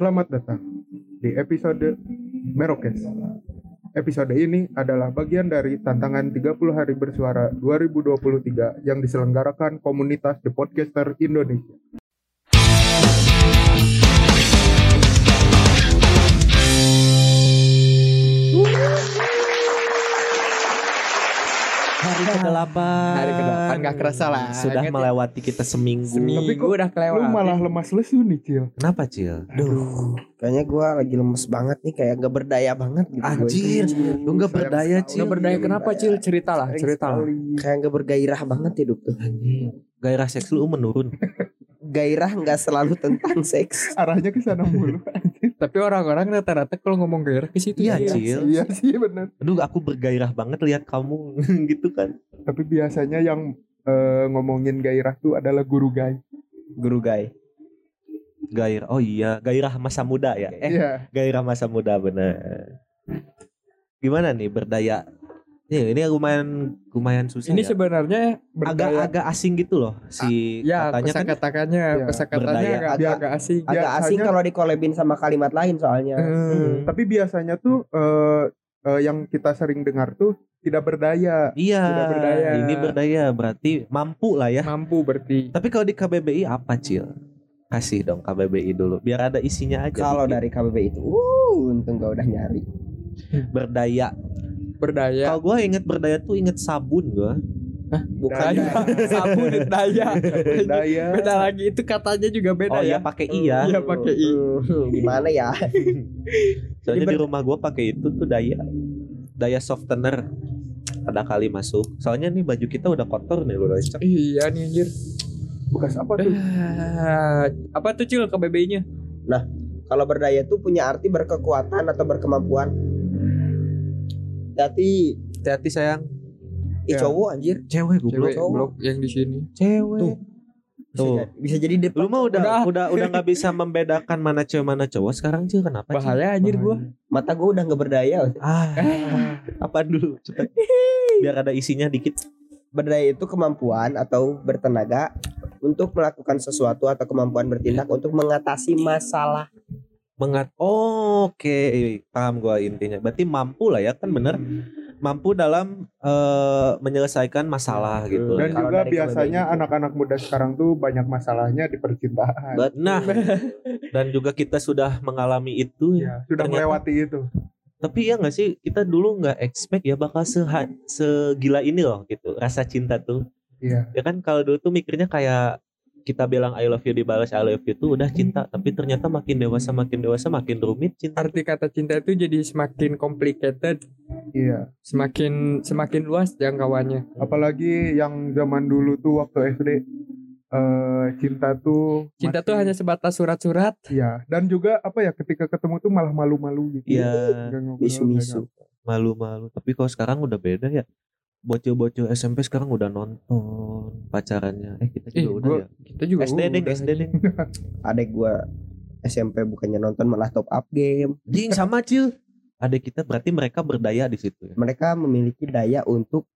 Selamat datang di episode Merokes. Episode ini adalah bagian dari tantangan 30 hari bersuara 2023 yang diselenggarakan komunitas The Podcaster Indonesia. Hari ke-8 Hari ke-8 nggak kerasa lah. Sudah Ingat ya? melewati kita seminggu Seminggu Tapi kok udah kelewat. Lu malah lemas lesu nih, Cil. Kenapa Cil? Aduh, kayaknya gua lagi lemes banget nih, kayak gak berdaya banget gitu. gua. Anjir, Lu gak berdaya. Cil Nggak berdaya kenapa Cil? Cerita lah, Sayang cerita lah. sekali. Kayak gak bergairah banget hidup tuh. Gairah seks lu menurun Gairah nggak selalu tentang seks. Arahnya ke sana mulu. Tapi orang-orang rata-rata kalau ngomong gairah ke situ. Iya gairah. Cil Iya sih benar. Aduh aku bergairah banget lihat kamu gitu kan Tapi biasanya yang eh, ngomongin gairah tuh adalah guru gay. Guru gay. Gairah Oh iya Gairah masa muda ya Eh Iya. gairah masa muda bener Gimana nih berdaya Nih, ini lumayan lumayan susah Ini ya. sebenarnya berdaya. agak-agak asing gitu loh si Ya, katanya kan kosakatanya, Iya, kosakatanya berdaya. agak, Agak- agak asing. Agak Biasanya- asing kalau dikolebin sama kalimat lain soalnya. Hmm. Tapi biasanya tuh eh, eh, yang kita sering dengar tuh tidak berdaya. iya Tidak berdaya. ini berdaya berarti mampu lah ya Mampu berarti. Tapi kalau di KBBI apa Cil? Kasih dong KBBI dulu biar ada isinya aja. Kalau dari KBBI itu, uh, untung gak udah nyari. berdaya. Berdaya. Kalau gue inget berdaya tuh inget sabun gue. Bukan Daya. Sabun daya. Berdaya. Beda lagi itu katanya juga beda Oh iya ya. pakai i ya. Iya pakai i. Gimana ya? Soalnya di rumah gue pakai itu tuh daya. Daya softener. Ada kali masuk. Soalnya nih baju kita udah kotor nih lo lecek. Iya nih anjir. Bekas apa tuh? Ah, apa tuh Cil KBBI-nya? Kalau berdaya tuh punya arti berkekuatan atau berkemampuan. Jadi, Hati-hati sayang. ih Ya. cowok anjir. Cewek gue Cewek cowok. blok yang di sini. Cewek. Tuh. Bisa, Tuh. jadi, bisa jadi depan. Lu mah udah Udah. udah udah nggak bisa membedakan mana cewek mana cowok sekarang Cil kenapa? Bahaya anjir gua. Mata gua udah gak berdaya. Ah, apa dulu? Cepet. Biar ada isinya dikit. Berdaya itu kemampuan atau bertenaga untuk melakukan sesuatu atau kemampuan bertindak untuk mengatasi masalah. Mengat. Oh, Oke, paham gua intinya. Berarti mampu lah ya kan bener. Mampu dalam eh, menyelesaikan masalah gitu. Dan ya. Kalau juga biasanya anak-anak muda sekarang tuh banyak masalahnya di percintaan. Nah, dan juga kita sudah mengalami itu ya. Ya, sudah Ternyata- melewati itu. Tapi ya nggak sih kita dulu nggak expect ya bakal seha- segila ini loh gitu rasa cinta tuh. Iya. Ya kan kalau dulu tuh mikirnya kayak kita bilang I love you dibalas I love you tuh udah cinta, tapi ternyata makin dewasa makin dewasa makin rumit cinta. Arti kata cinta itu jadi semakin complicated, Iya. semakin semakin luas jangkauannya. Apalagi yang zaman dulu tuh waktu SD eh cinta tuh Cinta masih- tuh hanya sebatas surat-surat. Iya, dan juga apa ya ketika ketemu tuh malah malu-malu gitu. Iya. Ngobrol, Misu-misu. malu-malu tapi kalau sekarang udah beda ya bocil-bocil SMP sekarang udah nonton pacarannya eh kita juga Ih, udah gua- ya Kita juga SD deng udah. SD deng Adek gua SMP bukannya nonton malah top up game. ding sama cil ada kita berarti mereka berdaya di situ ya Mereka memiliki daya untuk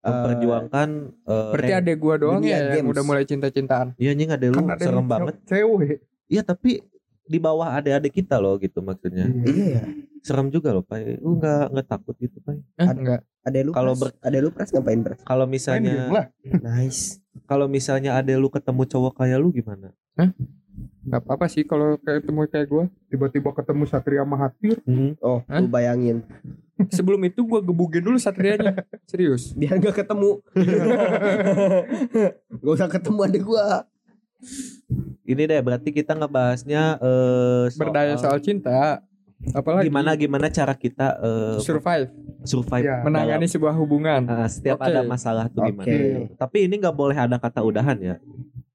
eh, memperjuangkan eh, Berarti ada gua doang ya yang games. udah mulai cinta-cintaan. iya anjing ada lu Kan serem yang banget Cewek. iya tapi di bawah adik-adik kita loh gitu maksudnya Iya. Iya ya. serem juga loh pak lu nggak nggak takut gitu pak Eh, enggak. Ada lu Kalau ada lu pras ngapain pras? kalau misalnya. Nice. kalau misalnya ada lu ketemu cowok kayak lu gimana Enggak apa-apa sih kalau ketemu kayak gua. Tiba-tiba ketemu Satria Mahathir. Oh, Hah? lu bayangin. Sebelum itu gua gebugin dulu satrianya. Serius. Biar gak ketemu. gak usah ketemu adek gua. Ini deh berarti kita ngebahasnya eh Berdaya soal cinta. Apalagi gimana gimana cara kita eh, survive, survive Iya. menangani sebuah hubungan. dalam- ah, setiap Oke. ada masalah tuh gimana. Oke. Tapi ini nggak boleh ada kata udahan ya.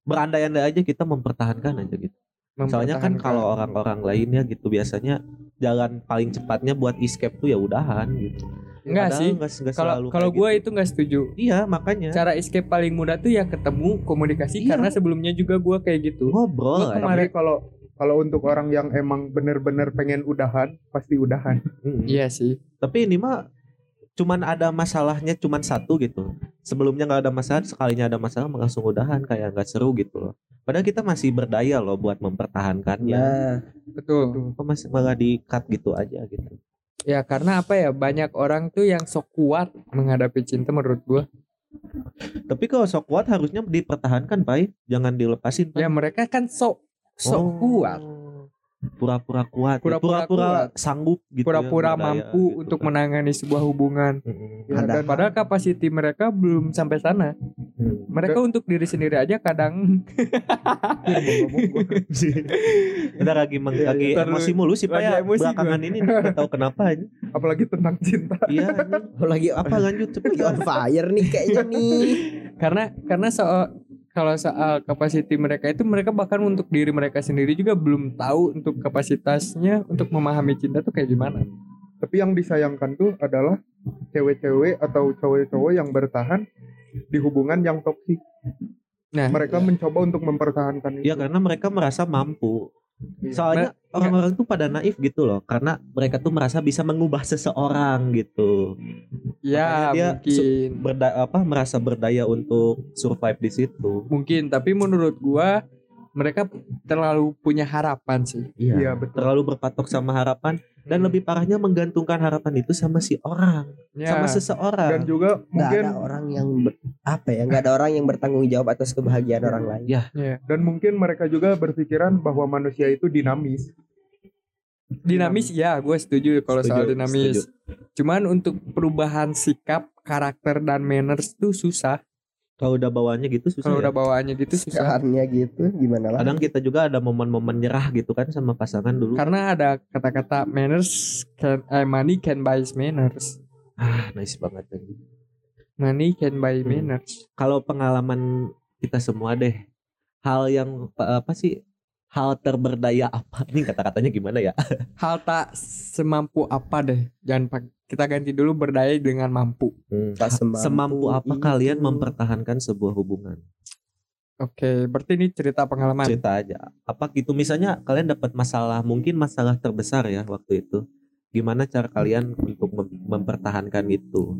Berandai-andai aja kita mempertahankan aja gitu. Soalnya kan kalau orang-orang lainnya gitu biasanya jalan paling cepatnya buat escape tuh ya udahan gitu. Enggak Padahal sih. Kalau selalu kalau gua gitu. itu nggak setuju. iya makanya Cara escape paling mudah tuh ya ketemu komunikasi Iya. karena sebelumnya juga gua kayak gitu. ngobrol. Aja. kemarin- Tapi kalau kalau untuk orang yang emang bener-bener pengen udahan, pasti udahan. Mm. Iya sih. Tapi ini mah cuman ada masalahnya cuman satu gitu sebelumnya nggak ada masalah sekalinya ada masalah langsung udahan kayak nggak seru gitu loh padahal kita masih berdaya loh buat mempertahankannya Nah, Betul. kok masih malah di cut gitu aja gitu Ya karena apa ya banyak orang tuh yang sok kuat menghadapi cinta menurut gua. tapi kalau sok kuat harusnya dipertahankan Pai jangan dilepasin Pai. Ya mereka kan sok sok Oh. kuat, pura-pura kuat ya. Pura-pura pura-pura sanggup gitu ya, pura-pura berdaya mampu gitu untuk kan. menangani sebuah hubungan. Mm-mm. Ya, dan Padahal kapasiti mereka belum sampai sana. Hmm. Mereka untuk diri sendiri aja kadang udah lagi meng- Iya, lagi emosi mulu sih Pak ya emosi belakangan ini nggak tahu kenapa aja apalagi tentang cinta iya lagi apa lanjut cepet on fire nih kayaknya nih. karena karena soal kalau soal kapasiti mereka itu mereka bahkan untuk diri mereka sendiri juga belum tahu untuk kapasitasnya untuk memahami cinta tuh kayak gimana. tapi yang disayangkan tuh adalah cewek-cewek atau cowok-cowok yang bertahan di hubungan yang toksik Nah, mereka mencoba untuk mempertahankan itu ya karena mereka merasa mampu Iya. Soalnya orang-orang tuh pada naif gitu loh karena mereka tuh merasa bisa mengubah seseorang gitu. Ya makanya dia mungkin. berda apa merasa berdaya untuk survive di situ. Mungkin tapi menurut gua mereka terlalu punya harapan sih. iya betul. Terlalu berpatok sama harapan dan lebih parahnya menggantungkan harapan itu sama si orang Ya, sama dan seseorang juga Nggak mungkin ada orang yang ber- apa ya? Nggak ada orang yang bertanggung jawab atas kebahagiaan orang lain. ya dan mungkin mereka juga berpikiran bahwa manusia itu dinamis dinamis ya, gue setuju kalau Setuju, soal dinamis. setuju. Cuman untuk perubahan sikap, karakter dan manners tuh susah. Kalau udah bawaannya gitu susah Kalau ya. udah bawaannya gitu susah. Sekarangnya gitu gimana lah? kadang kita juga ada momen-momen nyerah gitu kan sama pasangan dulu Karena ada kata-kata manners can eh, money can buy manners. ah nice banget anjing. Money can buy Hmm. manners. kalau pengalaman kita semua deh hal yang apa, apa sih hal terberdaya apa nih kata-katanya gimana ya Hal tak semampu apa deh. Jangan pak kita ganti dulu berdaya dengan mampu. Tak semampu semampu apa itu. kalian mempertahankan sebuah hubungan Oke, berarti ini cerita pengalaman. cerita aja apa gitu misalnya kalian dapat masalah mungkin masalah terbesar ya waktu itu gimana cara kalian untuk mem- mempertahankan itu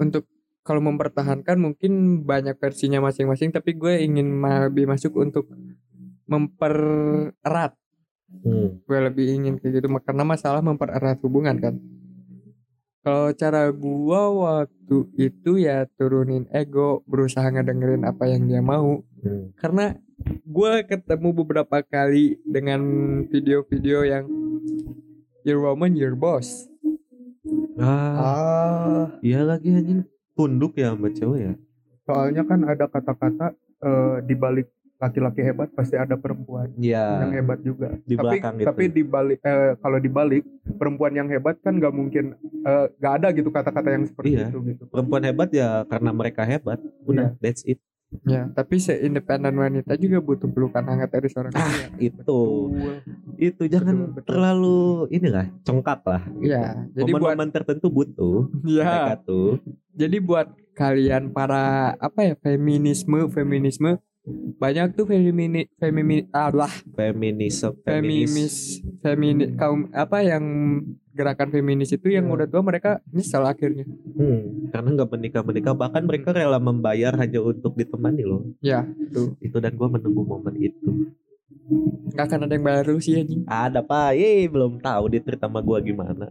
Untuk kalau mempertahankan mungkin banyak versinya masing-masing, tapi gue ingin lebih masuk untuk mempererat. Hmm. Gue lebih ingin kayak gitu karena masalah mempererat hubungan kan. Kalau cara gua waktu itu ya turunin ego, berusaha ngedengerin apa yang dia mau. Hmm. Karena gua ketemu beberapa kali dengan video-video yang your woman, your boss. ah Ah, iya lagi anjing tunduk ya sama cewek ya soalnya kan ada kata-kata eh, di balik laki-laki hebat pasti ada perempuan yang Iya hebat juga. Di tapi gitu. tapi di balik eh, kalau di balik perempuan yang hebat kan nggak mungkin eh, nggak ada gitu kata-kata yang seperti Iya. itu gitu. Perempuan hebat ya karena mereka hebat. Udah that's it. Ya, tapi seindependen wanita juga butuh pelukan hangat dari seorang Ah, pria. itu. Itu jangan Betul, betul. terlalu inilah congkak lah. Ya, jadi buat momen-momen tertentu butuh mereka ya, tuh. Jadi buat kalian para apa ya feminisme feminisme banyak tuh femini femini Allah feminisme feminis feminis. femini kaum apa yang gerakan feminis itu yang Ya. udah tua mereka nyesel akhirnya. Hmm, karena nggak menikah menikah bahkan mereka rela membayar hanya untuk ditemani loh. Ya tuh itu dan gua menunggu momen itu. Nggak akan ada yang baru sih anjing. Ada pak. Ye belum tahu dia cerita sama gua gimana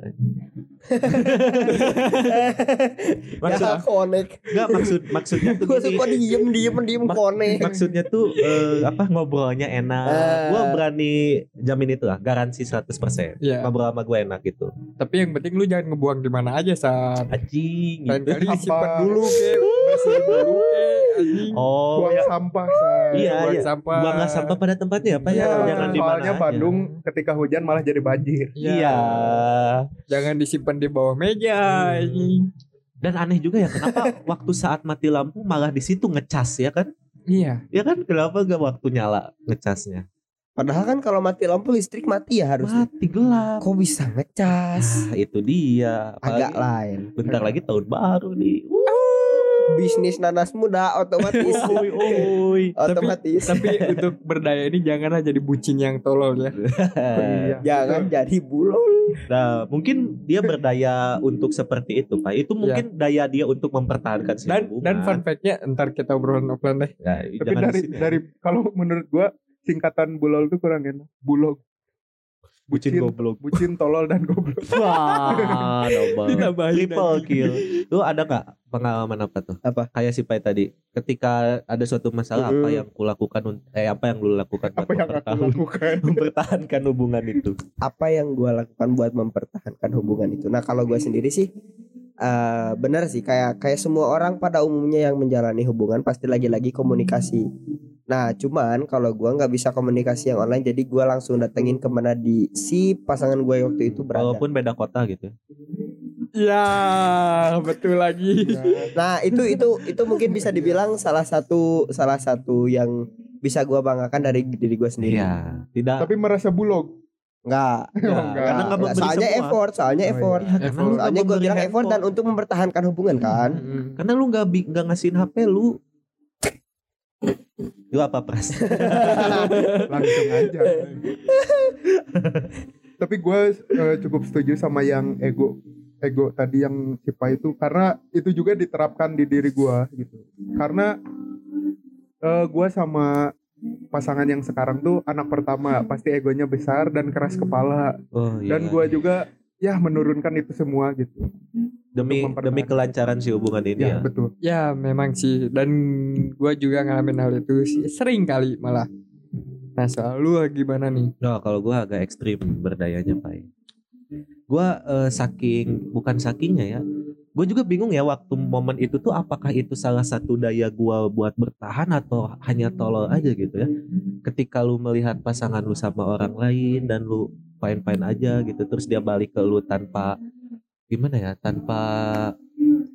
maksud ya konek. nggak maksud maksudnya tuh gini suka diem diem diem Mak- konek. maksudnya tuh eh, apa ngobrolnya enak Eh. gua berani jamin itu lah garansi 100% ya ngobrol sama gue enak gitu tapi yang penting lu jangan ngebuang di mana aja saat anjing lain gitu. kali Apa? disimpan dulu ke bersihin dulu ke anjing oh buang ya. sampah say. Iya, buang iya. sampah buang sampah pada tempatnya apa ya Iya, jangan di mana soalnya aja. Bandung ketika hujan malah jadi banjir Iya. iya jangan disimpan di bawah meja Hmm. dan aneh juga ya kenapa waktu saat mati lampu malah di situ ngecas ya kan iya ya kan kenapa gak waktu nyala ngecasnya Padahal kan kalau mati lampu listrik mati ya harusnya. mati gelap Kok bisa ngecas? ah itu dia Agak Apalagi lain. bentar lagi tahun baru nih bisnis nanas muda otomatis Oi, oi. otomatis Tapi untuk berdaya ini janganlah jadi bucin yang tolol ya. Iya. jangan jadi bulol Nah, mungkin dia berdaya untuk seperti itu, Pak. Itu mungkin daya dia untuk mempertahankan si Dan hubungan. dan fun fact-nya ntar kita obrolan offline deh. Ya, Tapi dari di sini ya. dari kalau menurut gua singkatan bulol tuh kurang enak. Bulog. bucin goblok. Bucin tolol dan goblok. Wah, double. Triple kill. Lu ada nggak pengalaman apa tuh? Apa? Kayak si Pai tadi. Ketika ada suatu masalah apa Mm. yang kulakukan eh apa yang lu lakukan buat Apa yang aku lakukan? mempertahankan hubungan itu? apa yang gue lakukan buat mempertahankan hubungan itu nah kalau gue sendiri sih eh benar sih kayak kayak semua orang pada umumnya yang menjalani hubungan pasti lagi-lagi komunikasi nah cuman kalau gua nggak bisa komunikasi yang online jadi gua langsung datengin ke mana di si pasangan gue waktu itu berada Walaupun beda kota gitu. Ya, betul lagi. nah itu itu itu mungkin bisa dibilang salah satu salah satu yang bisa gua banggakan dari diri gue sendiri Iya, tidak Tapi merasa bulog. Enggak, Ya, enggak. karena nggak enggak. memberi soalnya semua. effort soalnya Oh, iya. effort karena soalnya gue bilang effort dan untuk mempertahankan hubungan kan Mm. karena lu nggak bi- nggak ngasihin HP lu. Lu apa pras? langsung aja. Tapi gue cukup setuju sama yang ego ego tadi yang Cipa itu karena itu juga diterapkan di diri gue gitu. Karena eh gue sama pasangan yang sekarang tuh anak pertama pasti egonya besar dan keras kepala Oh iya. dan gue juga ya menurunkan itu semua gitu. demi demi kelancaran si hubungan ini Ya, ya. betul. Ya memang sih dan gua juga ngalamin hal itu sih sering kali malah. Nah soal lu gimana nih? Nah, kalau gua agak ekstrim berdayanya, Pak. Gua eh, saking bukan sakingnya ya. Gue juga bingung ya waktu momen itu tuh apakah itu salah satu daya gua buat bertahan atau hanya tolol aja gitu ya. Ketika lu melihat pasangan lu sama orang lain dan lu fine-fine aja gitu terus dia balik ke lu tanpa gimana ya? Tanpa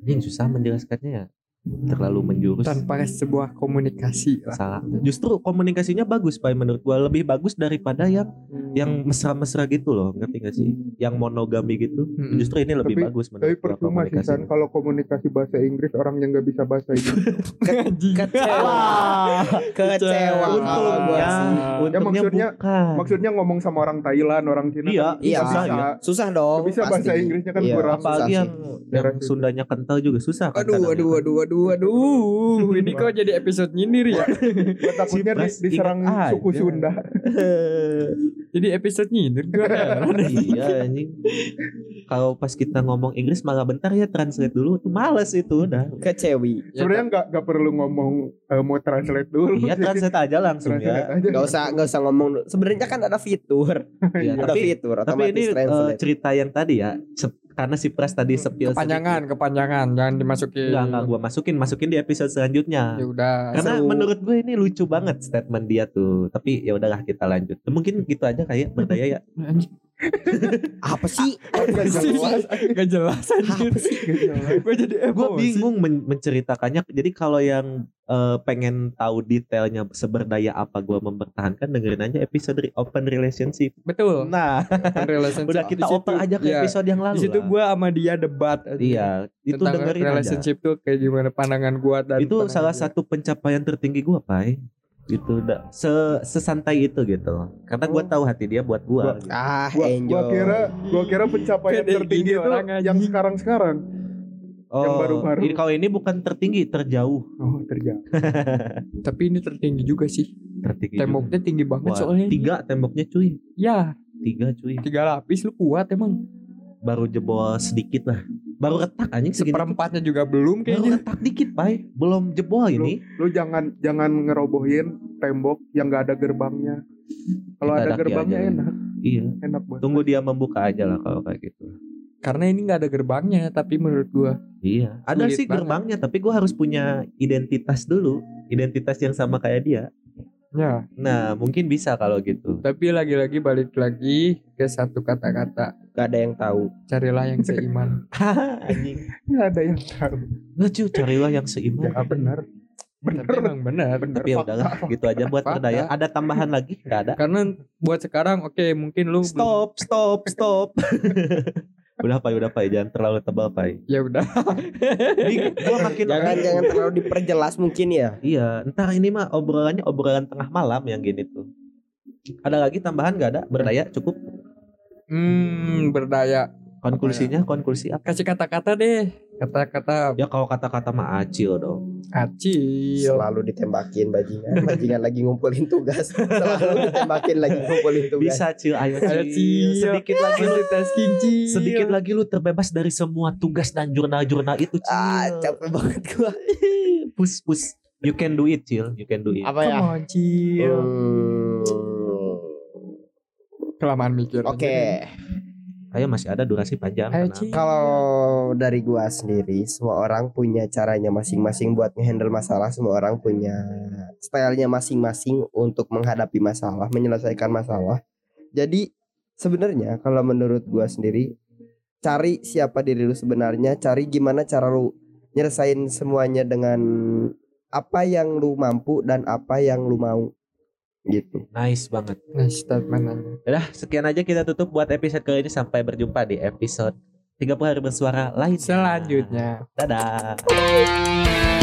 ini susah menjelaskannya ya. Terlalu menjurus. Tanpa sebuah komunikasi lah. Salah. Justru komunikasinya bagus, Pak menurut gua lebih bagus daripada yang yang mesra-mesra gitu loh, ngerti gak sih? Yang monogami gitu. Mm-mm. Justru ini lebih Tapi- bagus Tapi menurut gua percuma sih San kalau komunikasi bahasa Inggris orang yang nggak bisa bahasa Inggris. Kecewa kecewa gua Untungnya, sih. untungnya maksudnya- bukan. Maksudnya ngomong sama orang Thailand, orang Cina Iya, kan iya bisa. iya. susah dong bisa pasti. bahasa Inggrisnya kan Iya, kurang. susah Apalagi yang yang Sundanya kental juga susah kan Aduh, kadang aduh, ya. aduh, aduh, aduh. Ini kok jadi episode nyindir ya? Takutnya di- diserang suku aja. Sunda. Jadi episode nyindir gue heran. iya anjing. Kalau pas kita ngomong Inggris malah bentar ya translate dulu tuh males itu udah. kecewi Ya, Sebenarnya nggak nggak perlu ngomong eh, mau translate dulu. Iya translate aja langsung Translate ya. aja. nggak usah nggak usah ngomong sebenarnya kan ada fitur Iya, ada tapi fitur tapi ini otomatis translate cerita yang tadi ya karena si Pras tadi sepil Kepanjangan, kepanjangan, jangan dimasukin. Enggak, enggak gua masukin, masukin di episode selanjutnya. Ya udah. Karena seru. menurut gue ini lucu banget statement dia tuh. Tapi ya udahlah kita lanjut. Mungkin gitu aja kayak berdaya ya. Apa sih Nggak jelas. Gak jelas anjir. Nggak jelas. Gue jadi Gue bingung men- menceritakannya. Jadi kalau yang eh, pengen tahu detailnya seberdaya apa gue mempertahankan dengerin aja episode re- open relationship. Betul. Nah, Relationship. udah kita oper aja ke iya. episode yang lalu. Di situ gue sama dia debat. Iya, itu tentang dengerin aja. relationship tuh kayak gimana pandangan gue dan itu salah dia. satu pencapaian tertinggi gue, Pai. Gitu, udah se sesantai itu gitu. Karena gue Oh. tahu hati dia buat gue. Gua- ah Gua, enjoy gua kira gua kira pencapaian tertinggi itu orang, yang anjing. sekarang-sekarang. yang baru-baru. Oh, Ini kalau ini bukan tertinggi, terjauh. Oh, terjadi. Tapi ini tertinggi juga sih. Tertinggi. Temboknya tinggi juga. banget Wah, soalnya. tiga temboknya cuy. Ya, Tiga cuy. tiga lapis lu kuat emang. Baru jebol sedikit lah. Baru retak anjing segini. Seperempatnya juga belum Baru kayaknya. retak dikit, Pai. Belum jebol ini. Lu jangan jangan ngerobohin tembok yang nggak ada gerbangnya. Kalau ada gerbangnya aja. enak, Iya. enak banget. Tunggu dia membuka aja lah kalau kayak gitu. Karena ini nggak ada gerbangnya, tapi menurut gua Iya, ada sih banget. gerbangnya, tapi gua harus punya identitas dulu, identitas yang sama kayak dia. Ya. Nah, mungkin bisa kalau gitu. Tapi lagi-lagi balik lagi ke satu kata-kata. gak ada yang tahu Carilah yang seiman. Anjing. Nggak ada yang tahu. Cuy, carilah yang seiman. Ya benar. Benar. Tapi emang benar. Benar. Tapi ya udahlah, gitu aja buat Fakta. berdaya. Ada tambahan lagi? Gak ada. Karena buat sekarang oke mungkin lu belum- Stop, stop, stop. Udah pai, udah pai, jangan terlalu tebal pai. Ya udah. Gua makin Jangan jangan terlalu diperjelas mungkin ya. Iya, entar ini mah obrolannya obrolan tengah malam yang gini tuh. Ada lagi tambahan gak ada? Berdaya cukup. Hmm, berdaya. Konklusinya, konklusi apa? Kasih kata-kata deh. Kata-kata Ya kalau kata-kata mah acil dong. Acil. Selalu ditembakin bajingan. Bajingan lagi ngumpulin tugas. Selalu ditembakin lagi ngumpulin tugas. Bisa cil, ayo Ayo, cil. Cil. Sedikit lagi lu Multitasking cil. sedikit lagi lu terbebas dari semua tugas dan jurnal-jurnal itu cil. Ah, capek banget gua. push push. You can do it cil, you can do it. Apa ya? Come on cil. Hmm, Kelamaan mikir. Oke. deh. Ayo masih ada durasi panjang. Kalau dari gua sendiri, semua orang punya caranya masing-masing buat ngehandle masalah. Semua orang punya stylenya masing-masing untuk menghadapi masalah, menyelesaikan masalah. Jadi sebenarnya kalau menurut gua sendiri, cari siapa diri lu sebenarnya, cari gimana cara lu nyelesain semuanya dengan apa yang lu mampu dan apa yang lu mau. Gitu. Nice banget. Nice statement aja. Udah, sekian aja kita tutup buat episode kali ini sampai berjumpa di episode 30 hari bersuara lain. Selanjutnya. Dadah.